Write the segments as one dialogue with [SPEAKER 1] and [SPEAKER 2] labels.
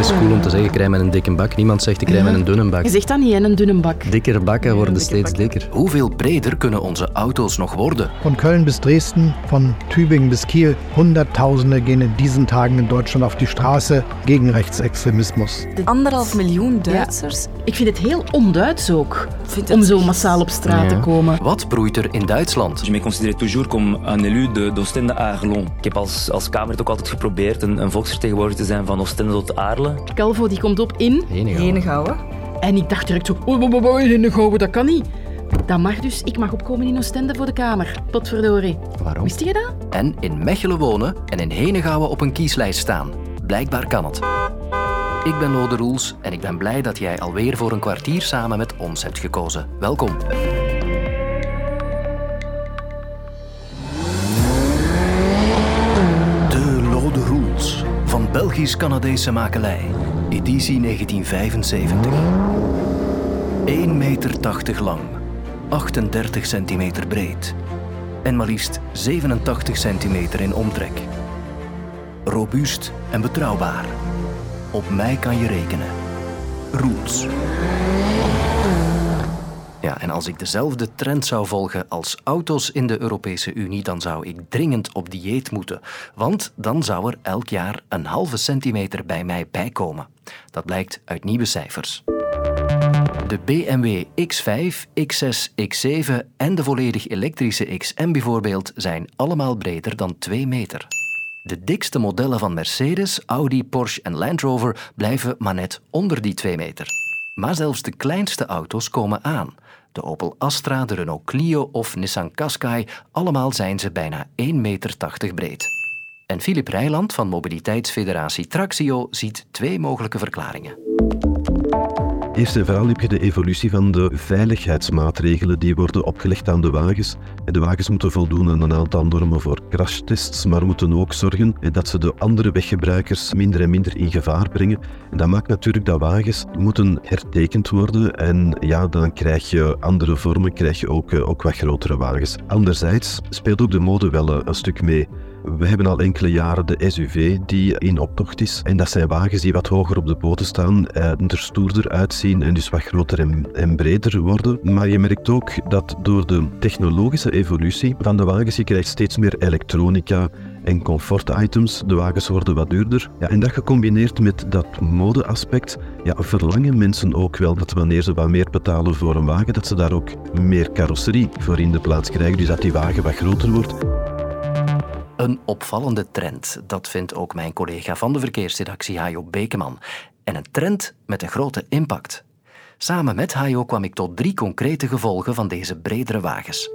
[SPEAKER 1] is cool om te zeggen, ik rij met een dikke bak. Niemand zegt, ik rij met een dunne bak.
[SPEAKER 2] Je zegt dat niet, een dunne bak.
[SPEAKER 1] Dikker bakken worden
[SPEAKER 2] dikke
[SPEAKER 1] steeds
[SPEAKER 2] bakken.
[SPEAKER 1] dikker.
[SPEAKER 3] Hoeveel breder kunnen onze auto's nog worden?
[SPEAKER 4] Von Köln bis Dresden, von Tübingen bis Kiel. Hunderttausende gehen in diesen Tagen in Deutschland auf die Straße gegen Rechtsextremismus.
[SPEAKER 5] Anderhalf miljoen Duitsers.
[SPEAKER 2] Ik vind het heel onduits ook,
[SPEAKER 5] vind het
[SPEAKER 2] om zo massaal op straat te komen.
[SPEAKER 3] Wat broeit er in Duitsland?
[SPEAKER 6] Je me considère toujours comme un élu de- d'Oostende à Arlon. Ik heb als, als Kamerlid ook altijd geprobeerd een, een volksvertegenwoordiger te zijn van Oostende tot Aarle.
[SPEAKER 2] Calvo die komt op in
[SPEAKER 1] Henegouwen.
[SPEAKER 5] Henegouwen.
[SPEAKER 2] en ik dacht direct zo, oei, in de gouden, dat kan niet. Dat mag dus, ik mag opkomen in Oostende voor de Kamer. Potverdorie.
[SPEAKER 1] Waarom?
[SPEAKER 2] Wist je dat?
[SPEAKER 3] En in Mechelen wonen en in Henegouwen op een kieslijst staan. Blijkbaar kan het. Ik ben Lode Roels en ik ben blij dat jij alweer voor een kwartier samen met ons hebt gekozen. Welkom. Belgisch-Canadese makelij. Editie 1975. 1,80 meter lang, 38 centimeter breed en maar liefst 87 centimeter in omtrek. Robuust en betrouwbaar. Op mij kan je rekenen. Rules. Ja, en als ik dezelfde trend zou volgen als auto's in de Europese Unie, dan zou ik dringend op dieet moeten. Want dan zou er elk jaar een halve centimeter bij mij bijkomen. Dat blijkt uit nieuwe cijfers. De BMW X5, X6, X7 en de volledig elektrische XM bijvoorbeeld zijn allemaal breder dan 2 meter. De dikste modellen van Mercedes, Audi, Porsche en Land Rover blijven maar net onder die 2 meter. Maar zelfs de kleinste auto's komen aan. De Opel Astra, de Renault Clio of Nissan Qashqai, allemaal zijn ze bijna 1,80 meter breed. En Philip Rijland van mobiliteitsfederatie Traxio ziet twee mogelijke verklaringen.
[SPEAKER 7] Eerst en vooral heb je de evolutie van de veiligheidsmaatregelen die worden opgelegd aan de wagens. En De wagens moeten voldoen aan een aantal normen voor crashtests, maar moeten ook zorgen dat ze de andere weggebruikers minder en minder in gevaar brengen. En dat maakt natuurlijk dat wagens moeten hertekend worden en ja, dan krijg je andere vormen, krijg je ook, eh, ook wat grotere wagens. Anderzijds speelt ook de mode wel eh, een stuk mee. We hebben al enkele jaren de SUV die in optocht is. En dat zijn wagens die wat hoger op de poten staan, eh, er stoerder uitzien en dus wat groter en, en breder worden. Maar je merkt ook dat door de technologische evolutie van de wagens, je krijgt steeds meer elektronica en comfort-items. De wagens worden wat duurder. Ja, en dat gecombineerd met dat modeaspect, ja, verlangen mensen ook wel dat wanneer ze wat meer betalen voor een wagen, dat ze daar ook meer carrosserie voor in de plaats krijgen. Dus dat die wagen wat groter wordt.
[SPEAKER 3] Een opvallende trend, dat vindt ook mijn collega van de verkeersredactie Hajo Bekeman. En een trend met een grote impact. Samen met Hajo kwam ik tot drie concrete gevolgen van deze bredere wagens.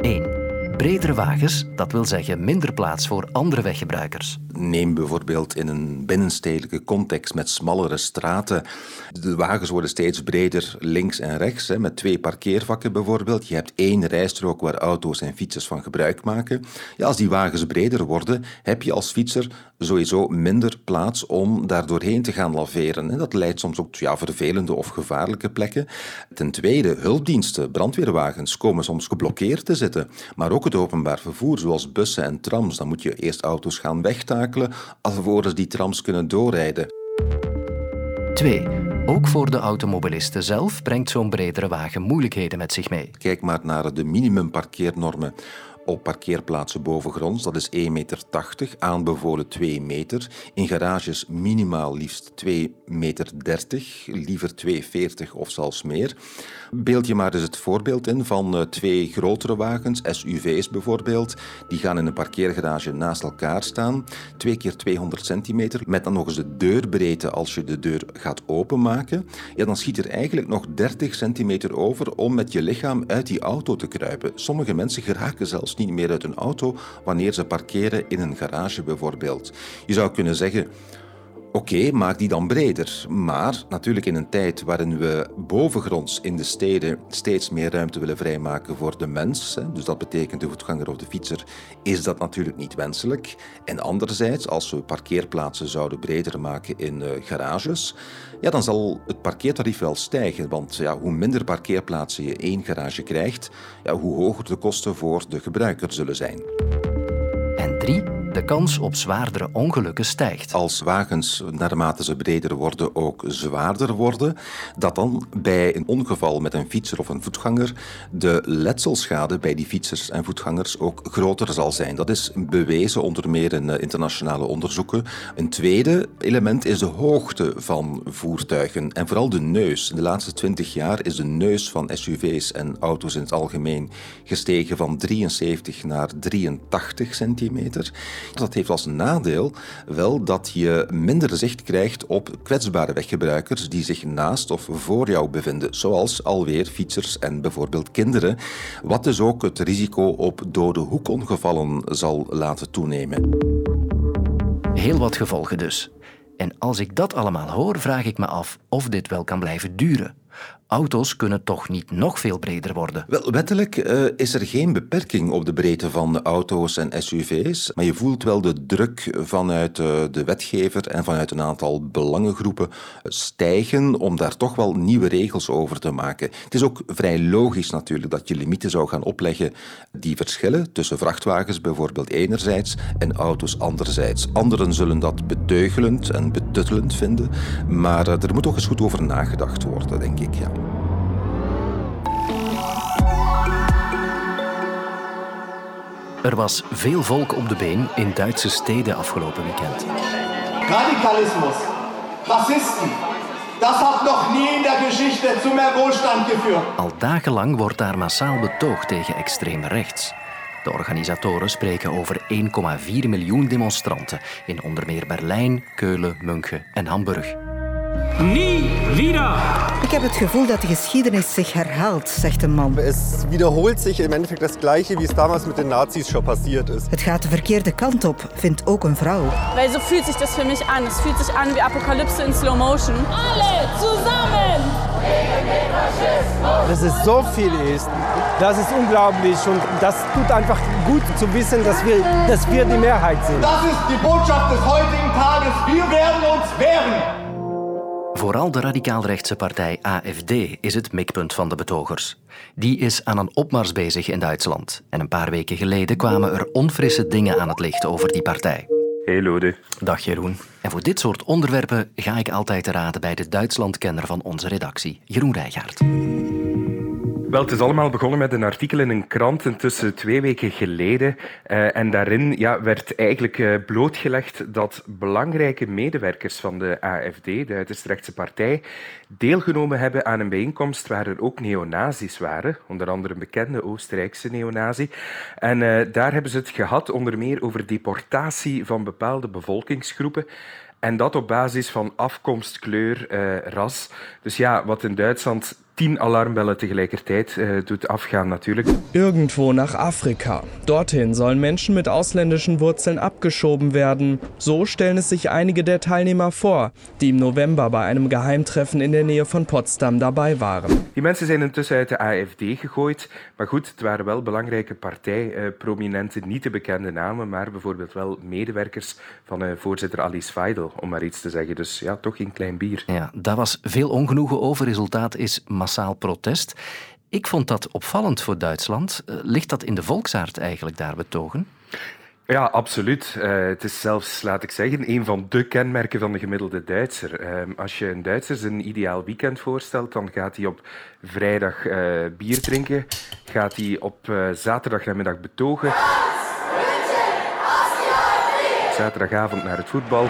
[SPEAKER 3] 1. Bredere wagens, dat wil zeggen minder plaats voor andere weggebruikers.
[SPEAKER 8] Neem bijvoorbeeld in een binnenstedelijke context met smallere straten. De wagens worden steeds breder links en rechts, hè, met twee parkeervakken bijvoorbeeld. Je hebt één rijstrook waar auto's en fietsers van gebruik maken. Ja, als die wagens breder worden, heb je als fietser sowieso minder plaats om daar doorheen te gaan laveren. En dat leidt soms ook tot ja, vervelende of gevaarlijke plekken. Ten tweede, hulpdiensten, brandweerwagens komen soms geblokkeerd te zitten. Maar ook het openbaar vervoer, zoals bussen en trams. Dan moet je eerst auto's gaan wegtakelen, alvorens die trams kunnen doorrijden.
[SPEAKER 3] 2. Ook voor de automobilisten zelf brengt zo'n bredere wagen moeilijkheden met zich mee.
[SPEAKER 8] Kijk maar naar de minimumparkeernormen op parkeerplaatsen bovengronds. Dat is 1,80 meter, aanbevolen 2 meter. In garages minimaal liefst 2,30 meter, liever 2,40 of zelfs meer. Beeld je maar eens het voorbeeld in van eh, twee grotere wagens, SUV's bijvoorbeeld. Die gaan in een parkeergarage naast elkaar staan, 2 keer 200 centimeter, met dan nog eens de deurbreedte als je de deur gaat openmaken. Ja, dan schiet er eigenlijk nog 30 centimeter over om met je lichaam uit die auto te kruipen. Sommige mensen geraken zelfs niet meer uit een auto wanneer ze parkeren in een garage bijvoorbeeld. Je zou kunnen zeggen, Oké, maak die dan breder. Maar natuurlijk in een tijd waarin we bovengronds in de steden steeds meer ruimte willen vrijmaken voor de mens, dus dat betekent de voetganger of de fietser, is dat natuurlijk niet wenselijk. En anderzijds, als we parkeerplaatsen zouden breder maken in eh, garages, ja, dan zal het parkeertarief wel stijgen. Want ja, hoe minder parkeerplaatsen je één garage krijgt, ja, hoe hoger de kosten voor de gebruiker zullen zijn.
[SPEAKER 3] En 3. De kans op zwaardere ongelukken stijgt.
[SPEAKER 8] Als wagens naarmate ze breder worden ook zwaarder worden, dat dan bij een ongeval met een fietser of een voetganger de letselschade bij die fietsers en voetgangers ook groter zal zijn. Dat is bewezen onder meer in eh, internationale onderzoeken. Een tweede element is de hoogte van voertuigen en vooral de neus. In de laatste twintig jaar is de neus van SUV's en auto's in het algemeen gestegen van 73 naar 83 centimeter. Dat heeft als nadeel wel dat je minder zicht krijgt op kwetsbare weggebruikers die zich naast of voor jou bevinden, zoals alweer fietsers en bijvoorbeeld kinderen, wat dus ook het risico op dode hoekongevallen zal laten toenemen.
[SPEAKER 3] Heel wat gevolgen dus. En als ik dat allemaal hoor, vraag ik me af of dit wel kan blijven duren. Auto's kunnen toch niet nog veel breder worden?
[SPEAKER 8] Wel, wettelijk uh, is er geen beperking op de breedte van auto's en SUV's, maar je voelt wel de druk vanuit uh, de wetgever en vanuit een aantal belangengroepen stijgen om daar toch wel nieuwe regels over te maken. Het is ook vrij logisch natuurlijk dat je limieten zou gaan opleggen die verschillen tussen vrachtwagens bijvoorbeeld enerzijds en auto's anderzijds. Anderen zullen dat beteugelend en betuttelend vinden, maar uh, er moet toch eens goed over nagedacht worden, denk ik.
[SPEAKER 3] Er was veel volk op de been in Duitse steden afgelopen weekend.
[SPEAKER 9] Radikalismus, Rassisten, dat had nog niet in de Geschichte zu meer Wohlstand geführt.
[SPEAKER 3] Al dagenlang wordt daar massaal betoogd tegen extreem rechts. De organisatoren spreken over 1,4 miljoen demonstranten in onder meer Berlijn, Keulen, München en Hamburg.
[SPEAKER 10] Nie wieder!
[SPEAKER 11] Ik heb het gevoel dat de geschiedenis zich herhaalt, zegt een man.
[SPEAKER 12] Het wiederholt zich im Endeffekt das Gleiche, wie es damals mit den Nazis schon passiert ist.
[SPEAKER 11] Het gaat de verkeerde kant op, vindt ook een vrouw.
[SPEAKER 13] Weil so fühlt sich das für mich an. Es fühlt sich an wie Apokalypse in slow motion.
[SPEAKER 14] Alle zusammen!
[SPEAKER 15] Dass es so viel ist, das ist unglaublich und das tut einfach gut zu wissen, dass wir, dass wir die Mehrheit sind.
[SPEAKER 9] Das ist die Botschaft des heutigen Tages. Wir werden uns wehren.
[SPEAKER 3] Vooral de radicaal-rechtse partij AFD is het mikpunt van de betogers. Die is aan een opmars bezig in Duitsland. En een paar weken geleden kwamen er onfrisse dingen aan het licht over die partij.
[SPEAKER 16] Hey Lode.
[SPEAKER 3] Dag Jeroen. En voor dit soort onderwerpen ga ik altijd te raden bij de Duitslandkenner van onze redactie, Jeroen Rijgaard.
[SPEAKER 16] Wel, het is allemaal begonnen met een artikel in een krant intussen twee weken geleden. Uh, en daarin ja, werd eigenlijk uh, blootgelegd dat belangrijke medewerkers van de AFD, de uiterst rechtse partij, deelgenomen hebben aan een bijeenkomst waar er ook neonazis waren. Onder andere een bekende Oostenrijkse neonazi. En uh, daar hebben ze het gehad onder meer over deportatie van bepaalde bevolkingsgroepen. En dat op basis van afkomst, kleur, ras. Dus ja, wat in Duitsland tien Alarmbellen tegelijkertijd äh, doet afgaan natürlich.
[SPEAKER 17] Irgendwo nach Afrika. Dorthin sollen Menschen mit ausländischen Wurzeln abgeschoben werden. So stellen es sich einige der Teilnehmer vor, die im November bei einem Geheimtreffen in der Nähe von Potsdam dabei waren.
[SPEAKER 16] Die mensen zijn intussen uit de AFD gegooid. Maar goed, het waren wel belangrijke partijprominenten, uh, niet de bekende namen, maar bijvoorbeeld wel medewerkers van uh, voorzitter Alice Weidel, om maar iets te zeggen. Dus ja, toch geen klein bier.
[SPEAKER 3] Ja, daar was veel ongenoegen over. Resultaat is massaal protest. Ik vond dat opvallend voor Duitsland. Uh, ligt dat in de volksaard eigenlijk daar betogen?
[SPEAKER 16] Ja, absoluut. Uh, het is zelfs, laat ik zeggen, een van de kenmerken van de gemiddelde Duitser. Uh, als je een Duitser zijn ideaal weekend voorstelt, dan gaat hij op vrijdag uh, bier drinken, gaat hij op zaterdag namiddag betogen, zaterdagavond naar het voetbal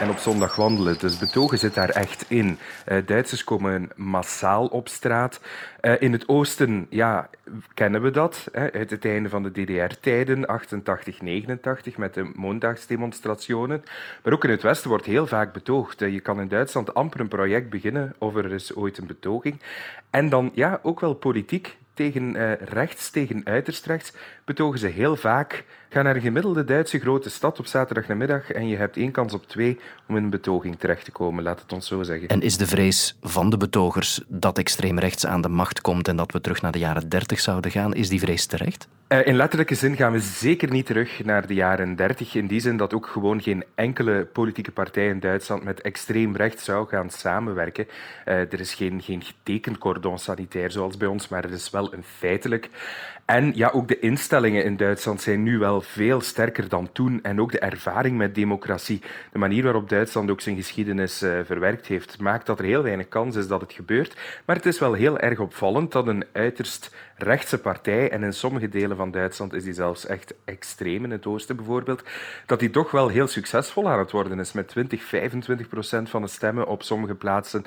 [SPEAKER 16] en op zondag wandelen. Dus betogen zit daar echt in. Uh, Duitsers komen massaal op straat. Uh, in het oosten ja, kennen we dat. Hè, uit het einde van de DDR-tijden, 88, 89, met de mondagsdemonstrationen. Maar ook in het westen wordt heel vaak betoogd. Uh, je kan in Duitsland amper een project beginnen of er is ooit een betoging. En dan ja, ook wel politiek tegen uh, rechts, tegen uiterst rechts, betogen ze heel vaak. Ga naar een gemiddelde Duitse grote stad op zaterdagnamiddag en je hebt één kans op twee om in een betoging terecht te komen, laat het ons zo zeggen.
[SPEAKER 3] En is de vrees van de betogers dat extreem rechts aan de macht komt en dat we terug naar de jaren 30 zouden gaan, is die vrees terecht?
[SPEAKER 16] Uh, in letterlijke zin gaan we zeker niet terug naar de jaren 30. In die zin dat ook gewoon geen enkele politieke partij in Duitsland met extreem rechts zou gaan samenwerken. Uh, er is geen, geen getekend cordon sanitair zoals bij ons, maar er is wel wel feitelijk. En ja, ook de instellingen in Duitsland zijn nu wel veel sterker dan toen. En ook de ervaring met democratie, de manier waarop Duitsland ook zijn geschiedenis uh, verwerkt heeft, maakt dat er heel weinig kans is dat het gebeurt. Maar het is wel heel erg opvallend dat een uiterst rechtse partij, en in sommige delen van Duitsland is die zelfs echt extreem, in het oosten bijvoorbeeld, dat die toch wel heel succesvol aan het worden is met 20, 25 procent van de stemmen op sommige plaatsen.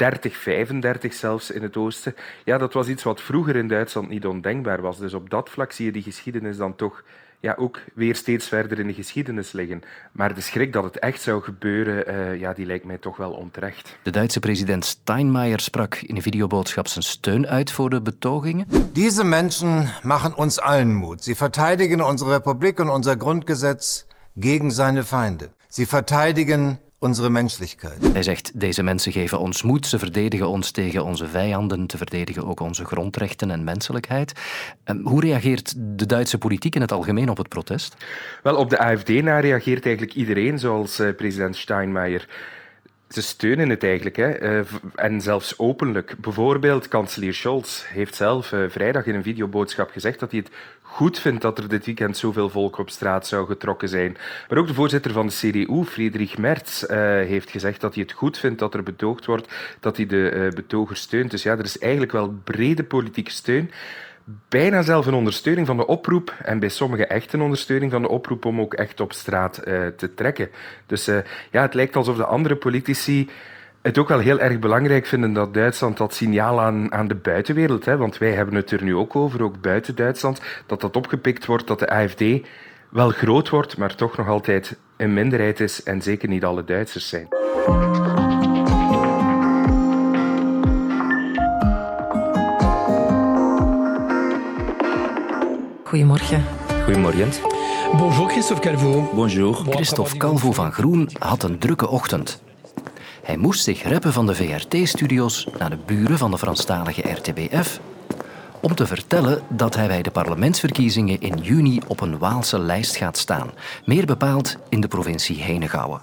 [SPEAKER 16] 30, 35 zelfs in het oosten. Ja, dat was iets wat vroeger in Duitsland niet ondenkbaar was. Dus op dat vlak zie je die geschiedenis dan toch ja, ook weer steeds verder in de geschiedenis liggen. Maar de schrik dat het echt zou gebeuren, uh, ja, die lijkt mij toch wel onterecht.
[SPEAKER 3] De Duitse president Steinmeier sprak in een videoboodschap zijn steun uit voor de betogingen.
[SPEAKER 18] Deze mensen maken ons allen moed. Ze verteidigen onze republiek en ons grondgesetz tegen zijn vijanden. Ze verteidigen onze menselijkheid.
[SPEAKER 3] Hij zegt, deze mensen geven ons moed, ze verdedigen ons tegen onze vijanden, te verdedigen ook onze grondrechten en menselijkheid. Ehm, hoe reageert de Duitse politiek in het algemeen op het protest?
[SPEAKER 16] Wel, op de AFD na reageert eigenlijk iedereen, zoals eh, president Steinmeier. Ze steunen het eigenlijk, hè. Eh, en zelfs openlijk. Bijvoorbeeld, kanselier Scholz heeft zelf uh, vrijdag in een videoboodschap gezegd dat hij het goed vindt dat er dit weekend zoveel volk op straat zou getrokken zijn. Maar ook de voorzitter van de CDU, Friedrich Merz, uh, heeft gezegd dat hij het goed vindt dat er betoogd wordt, dat hij de betogers steunt. Dus ja, er is eigenlijk wel brede politieke steun bijna zelf een ondersteuning van de oproep en bij sommigen echt een ondersteuning van de oproep om ook echt op straat uh, te trekken. Dus uh, ja, het lijkt alsof de andere politici het ook wel heel erg belangrijk vinden dat Duitsland dat signaal aan, aan de buitenwereld, hè, want wij hebben het er nu ook over, ook buiten Duitsland, dat dat opgepikt wordt, dat de AFD wel groot wordt, maar toch nog altijd een minderheid is en zeker niet alle Duitsers zijn.
[SPEAKER 5] Goedemorgen.
[SPEAKER 6] Goedemorgen.
[SPEAKER 19] Bonjour Christophe Calvo.
[SPEAKER 6] Bonjour.
[SPEAKER 3] Christophe Calvo van Groen had een drukke ochtend. Hij moest zich reppen van de VRT-studio's naar de buren van de Franstalige RTBF om te vertellen dat hij bij de parlementsverkiezingen in juni op een Waalse lijst gaat staan, meer bepaald in de provincie Henegouwen.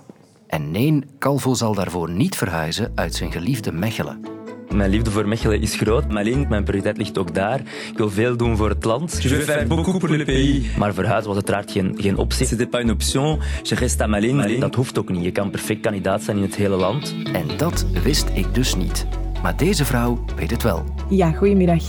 [SPEAKER 3] En nee, Calvo zal daarvoor niet verhuizen uit zijn geliefde Mechelen.
[SPEAKER 6] Mijn liefde voor Mechelen is groot. Malin, mijn prioriteit ligt ook daar. Ik wil veel doen voor het land.
[SPEAKER 19] Je veux faire beaucoup pour le pays.
[SPEAKER 6] Maar verhuizen was uiteraard geen, geen optie.
[SPEAKER 19] C'était pas une option. Je reste à Malin.
[SPEAKER 6] Malin. Dat hoeft ook niet. Je kan perfect kandidaat zijn in het hele land.
[SPEAKER 3] En dat wist ik dus niet. Maar deze vrouw weet het wel.
[SPEAKER 20] Ja, goedemiddag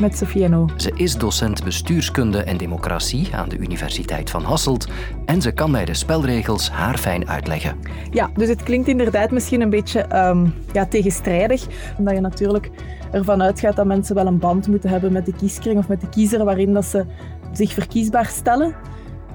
[SPEAKER 20] met No.
[SPEAKER 3] Ze is docent bestuurskunde en democratie aan de Universiteit van Hasselt en ze kan mij de spelregels haarfijn uitleggen.
[SPEAKER 20] Ja, dus het klinkt inderdaad misschien een beetje um, ja, tegenstrijdig, omdat je natuurlijk ervan uitgaat dat mensen wel een band moeten hebben met de kieskring of met de kiezer waarin dat ze zich verkiesbaar stellen.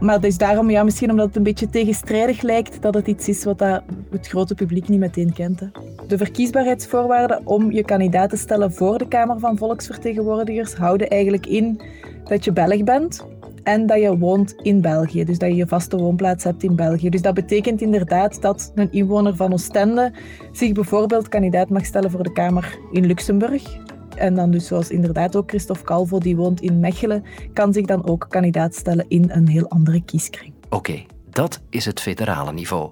[SPEAKER 20] Maar dus daarom, ja, misschien omdat het een beetje tegenstrijdig lijkt, dat het iets is wat dat het grote publiek niet meteen kent. Hè. De verkiesbaarheidsvoorwaarden om je kandidaat te stellen voor de Kamer van Volksvertegenwoordigers houden eigenlijk in dat je Belg bent en dat je woont in België. Dus dat je je vaste woonplaats hebt in België. Dus dat betekent inderdaad dat een inwoner van Oostende zich bijvoorbeeld kandidaat mag stellen voor de Kamer in Luxemburg. En dan dus zoals inderdaad ook Christophe Calvo, die woont in Mechelen, kan zich dan ook kandidaat stellen in een heel andere kieskring.
[SPEAKER 3] Oké, dat is het federale niveau.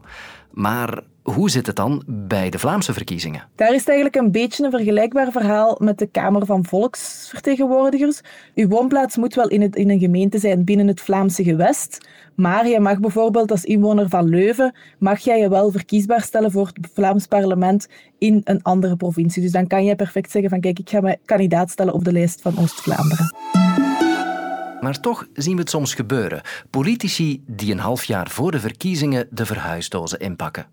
[SPEAKER 3] Maar hoe zit het dan bij de Vlaamse verkiezingen?
[SPEAKER 20] Daar is het eigenlijk een beetje een vergelijkbaar verhaal met de Kamer van Volksvertegenwoordigers. Uw woonplaats moet wel in, een gemeente zijn binnen het Vlaamse gewest, maar je mag bijvoorbeeld als inwoner van Leuven, mag jij je wel verkiesbaar stellen voor het Vlaams parlement in een andere provincie. Dus dan kan je perfect zeggen van kijk, ik ga me kandidaat stellen op de lijst van Oost-Vlaanderen.
[SPEAKER 3] Maar toch zien we het soms gebeuren. Politici die een half jaar voor de verkiezingen de verhuisdozen inpakken.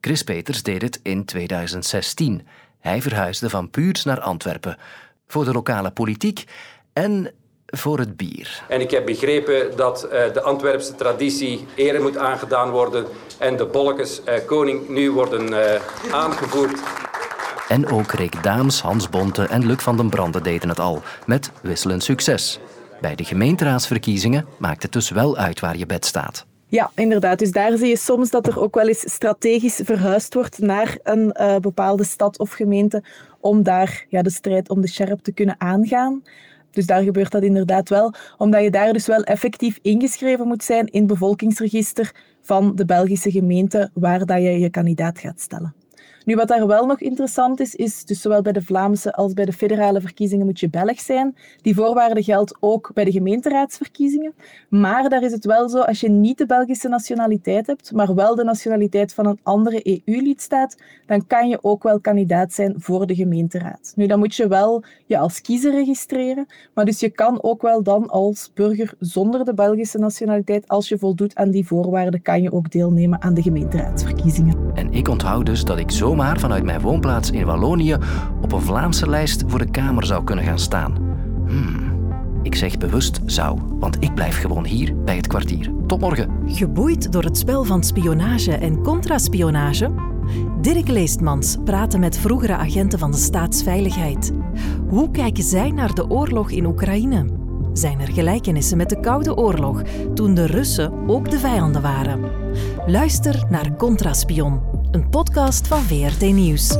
[SPEAKER 3] Chris Peters deed het in 2016. Hij verhuisde van Puurs naar Antwerpen. Voor de lokale politiek en voor het bier.
[SPEAKER 21] En ik heb begrepen dat uh, de Antwerpse traditie ere moet aangedaan worden en de bolletjes uh, koning nu worden uh, aangevoerd.
[SPEAKER 3] En ook Rick Daams, Hans Bonte en Luc van den Brande deden het al, met wisselend succes. Bij de gemeenteraadsverkiezingen maakt het dus wel uit waar je bed staat.
[SPEAKER 20] Ja, inderdaad. Dus daar zie je soms dat er ook wel eens strategisch verhuisd wordt naar een uh, bepaalde stad of gemeente om daar ja, de strijd om de scherp te kunnen aangaan. Dus daar gebeurt dat inderdaad wel, omdat je daar dus wel effectief ingeschreven moet zijn in het bevolkingsregister van de Belgische gemeente waar dat je je kandidaat gaat stellen. Nu, wat daar wel nog interessant is, is dus zowel bij de Vlaamse als bij de federale verkiezingen moet je Belg zijn. Die voorwaarde geldt ook bij de gemeenteraadsverkiezingen. Maar daar is het wel zo, als je niet de Belgische nationaliteit hebt, maar wel de nationaliteit van een andere EU-lidstaat, dan kan je ook wel kandidaat zijn voor de gemeenteraad. Nu, dan moet je wel je als kiezer registreren, maar dus je kan ook wel dan als burger zonder de Belgische nationaliteit, als je voldoet aan die voorwaarden, kan je ook deelnemen aan de gemeenteraadsverkiezingen.
[SPEAKER 3] En ik onthoud dus dat ik zomaar vanuit mijn woonplaats in Wallonië op een Vlaamse lijst voor de Kamer zou kunnen gaan staan. Hmm. Ik zeg bewust zou, want ik blijf gewoon hier bij het kwartier. Tot morgen.
[SPEAKER 22] Geboeid door het spel van spionage en contraspionage? Dirk Leestmans praatte met vroegere agenten van de staatsveiligheid. Hoe kijken zij naar de oorlog in Oekraïne? Zijn er gelijkenissen met de Koude Oorlog, toen de Russen ook de vijanden waren? Luister naar Contraspion, een podcast van VRT Nieuws.